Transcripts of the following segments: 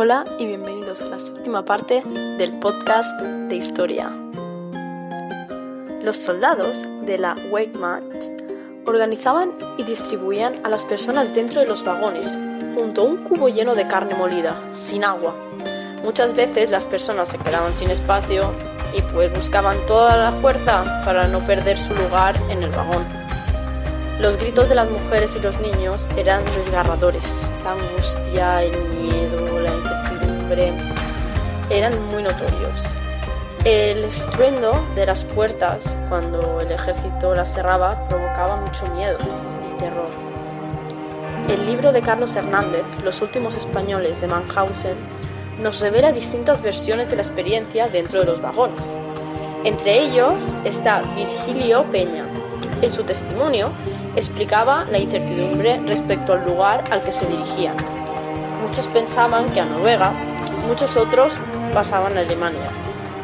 Hola y bienvenidos a la séptima parte del podcast de historia. Los soldados de la Wehrmacht organizaban y distribuían a las personas dentro de los vagones, junto a un cubo lleno de carne molida, sin agua. Muchas veces las personas se quedaban sin espacio y pues buscaban toda la fuerza para no perder su lugar en el vagón. Los gritos de las mujeres y los niños eran desgarradores. La angustia, el miedo, la incertidumbre eran muy notorios. El estruendo de las puertas cuando el ejército las cerraba provocaba mucho miedo y terror. El libro de Carlos Hernández, Los últimos españoles de Mannhausen, nos revela distintas versiones de la experiencia dentro de los vagones. Entre ellos está Virgilio Peña. En su testimonio explicaba la incertidumbre respecto al lugar al que se dirigían. Muchos pensaban que a Noruega, muchos otros pasaban a Alemania,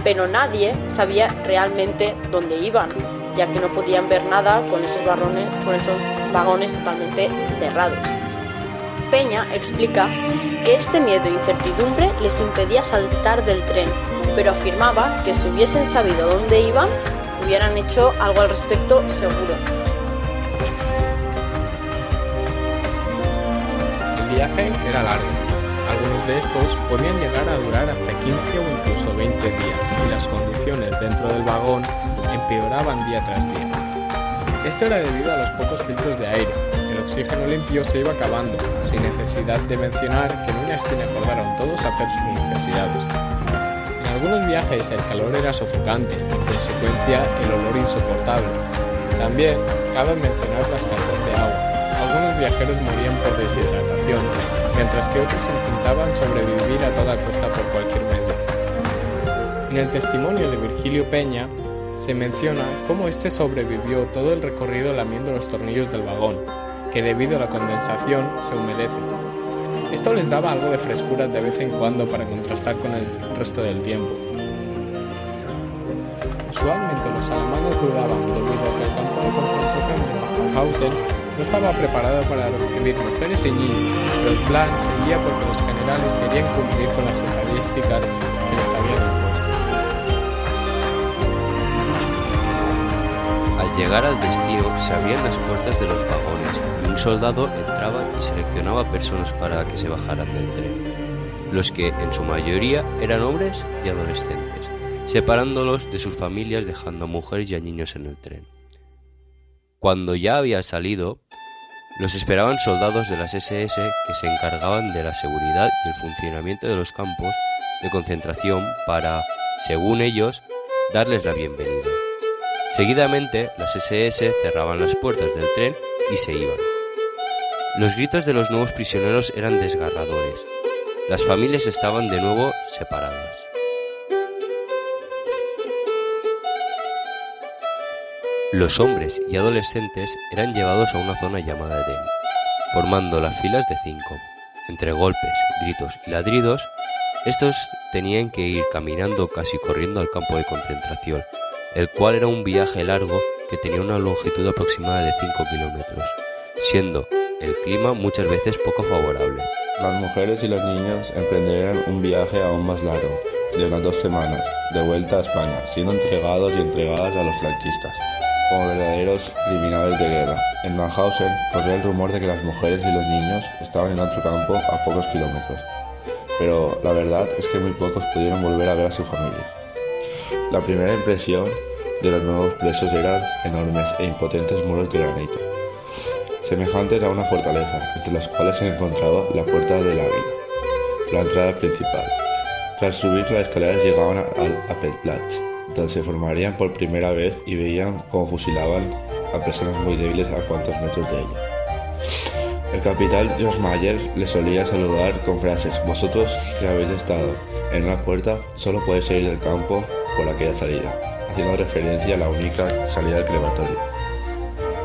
pero nadie sabía realmente dónde iban, ya que no podían ver nada con esos, vagones, con esos vagones totalmente cerrados. Peña explica que este miedo e incertidumbre les impedía saltar del tren, pero afirmaba que si hubiesen sabido dónde iban, hubieran hecho algo al respecto seguro. Viaje era largo. Algunos de estos podían llegar a durar hasta 15 o incluso 20 días y las condiciones dentro del vagón empeoraban día tras día. Esto era debido a los pocos filtros de aire. El oxígeno limpio se iba acabando, sin necesidad de mencionar que en una esquina acordaron todos hacer sus necesidades. En algunos viajes el calor era sofocante en consecuencia el olor insoportable. También cabe mencionar la escasez de agua. Algunos viajeros morían por deshidratación, mientras que otros intentaban sobrevivir a toda costa por cualquier medio. En el testimonio de Virgilio Peña, se menciona cómo este sobrevivió todo el recorrido lamiendo los tornillos del vagón, que debido a la condensación se humedecen. Esto les daba algo de frescura de vez en cuando para contrastar con el resto del tiempo. Usualmente los alemanes dudaban debido a que el campo de concentración de Mauthausen no estaba preparado para recibir mujeres y niños, pero el plan seguía porque los generales querían cumplir con las estadísticas que les habían impuesto. Al llegar al destino se abrían las puertas de los vagones y un soldado entraba y seleccionaba personas para que se bajaran del tren, los que en su mayoría eran hombres y adolescentes, separándolos de sus familias dejando a mujeres y a niños en el tren. Cuando ya había salido, los esperaban soldados de las SS que se encargaban de la seguridad y el funcionamiento de los campos de concentración para, según ellos, darles la bienvenida. Seguidamente, las SS cerraban las puertas del tren y se iban. Los gritos de los nuevos prisioneros eran desgarradores. Las familias estaban de nuevo separadas. Los hombres y adolescentes eran llevados a una zona llamada Edén, formando las filas de cinco. Entre golpes, gritos y ladridos, estos tenían que ir caminando casi corriendo al campo de concentración, el cual era un viaje largo que tenía una longitud aproximada de 5 kilómetros, siendo el clima muchas veces poco favorable. Las mujeres y los niños emprenderían un viaje aún más largo, de unas dos semanas, de vuelta a España, siendo entregados y entregadas a los franquistas, como verdaderos criminales de guerra. En Mannhausen corría el rumor de que las mujeres y los niños estaban en otro campo a pocos kilómetros, pero la verdad es que muy pocos pudieron volver a ver a su familia. La primera impresión de los nuevos presos eran enormes e impotentes muros de granito, semejantes a una fortaleza, entre las cuales se encontraba la puerta del águila, la entrada principal. Tras subir las escaleras llegaban al Appelplatz, se formarían por primera vez y veían cómo fusilaban a personas muy débiles a cuantos metros de ella. El capitán George Mayer les solía saludar con frases, vosotros que habéis estado en una puerta, solo podéis salir del campo por aquella salida, haciendo referencia a la única salida del crematorio.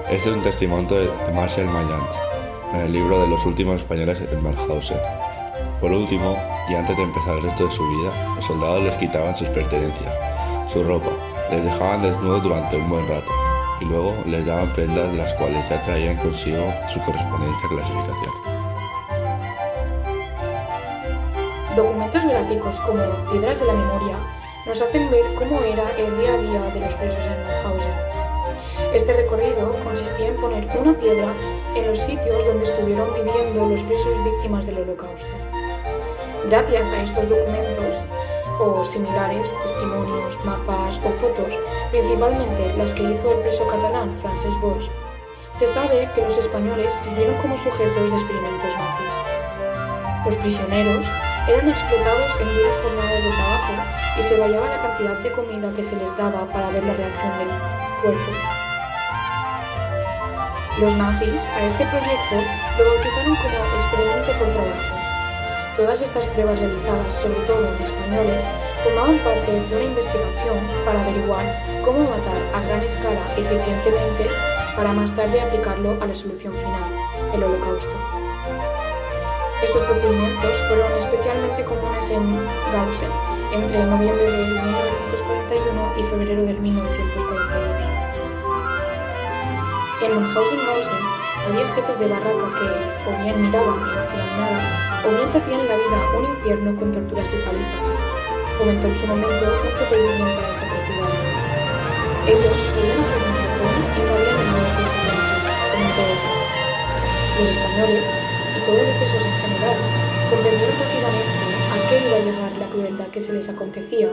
Este es un testimonio de Marcel Mayans, en el libro de los últimos españoles en Mannhausen. Por último, y antes de empezar el resto de su vida, los soldados les quitaban sus pertenencias, su ropa, les dejaban desnudos durante un buen rato, y luego les daban prendas las cuales ya traían consigo su correspondiente clasificación. Documentos gráficos como Piedras de la Memoria nos hacen ver cómo era el día a día de los presos en Mauthausen. Este recorrido consistía en poner una piedra en los sitios donde estuvieron viviendo los presos víctimas del Holocausto. Gracias a estos documentos o similares, testimonios, mapas o fotos, principalmente las que hizo el preso catalán Francesc Bosch, se sabe que los españoles sirvieron como sujetos de experimentos nazis. Los prisioneros eran explotados en duras jornadas de trabajo y se variaba la cantidad de comida que se les daba para ver la reacción del cuerpo. Los nazis a este proyecto lo bautizaron como experimento por trabajo. Todas estas pruebas realizadas, sobre todo en españoles, formaban parte de una investigación para averiguar cómo matar a gran escala eficientemente para más tarde aplicarlo a la solución final, el holocausto. Estos procedimientos fueron especialmente comunes en Gausen entre noviembre de 1941 y febrero del 1942. En Mauthausen-Mausen había jefes de barraca que o bien miraban y no hacían nada, o bien te hacían la vida un infierno con torturas y palizas. Comentó en su momento un superviviente a esta procedura. Ellos podían hacernos de todo y no había ninguna consecuencia, comentó otro. Los españoles y todos los presos en general comprendieron rápidamente a qué iba a llegar la crueldad que se les acontecía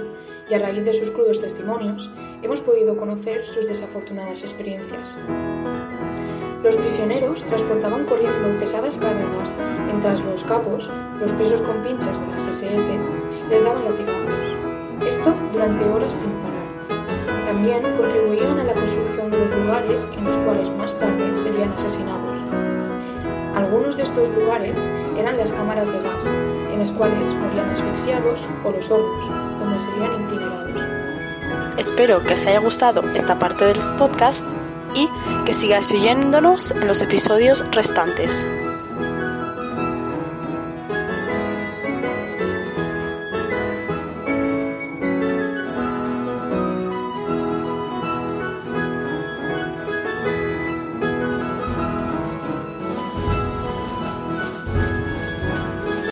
y a raíz de sus crudos testimonios hemos podido conocer sus desafortunadas experiencias. Los prisioneros transportaban corriendo pesadas cargas mientras los capos, los presos con pinchas de las SS, les daban latigazos. Esto durante horas sin parar. También contribuían a la construcción de los lugares en los cuales más tarde serían asesinados. Algunos de estos lugares eran las cámaras de gas, en las cuales morían asfixiados, o los hornos, donde serían incinerados. Espero que os haya gustado esta parte del podcast y que sigáis oyéndonos en los episodios restantes.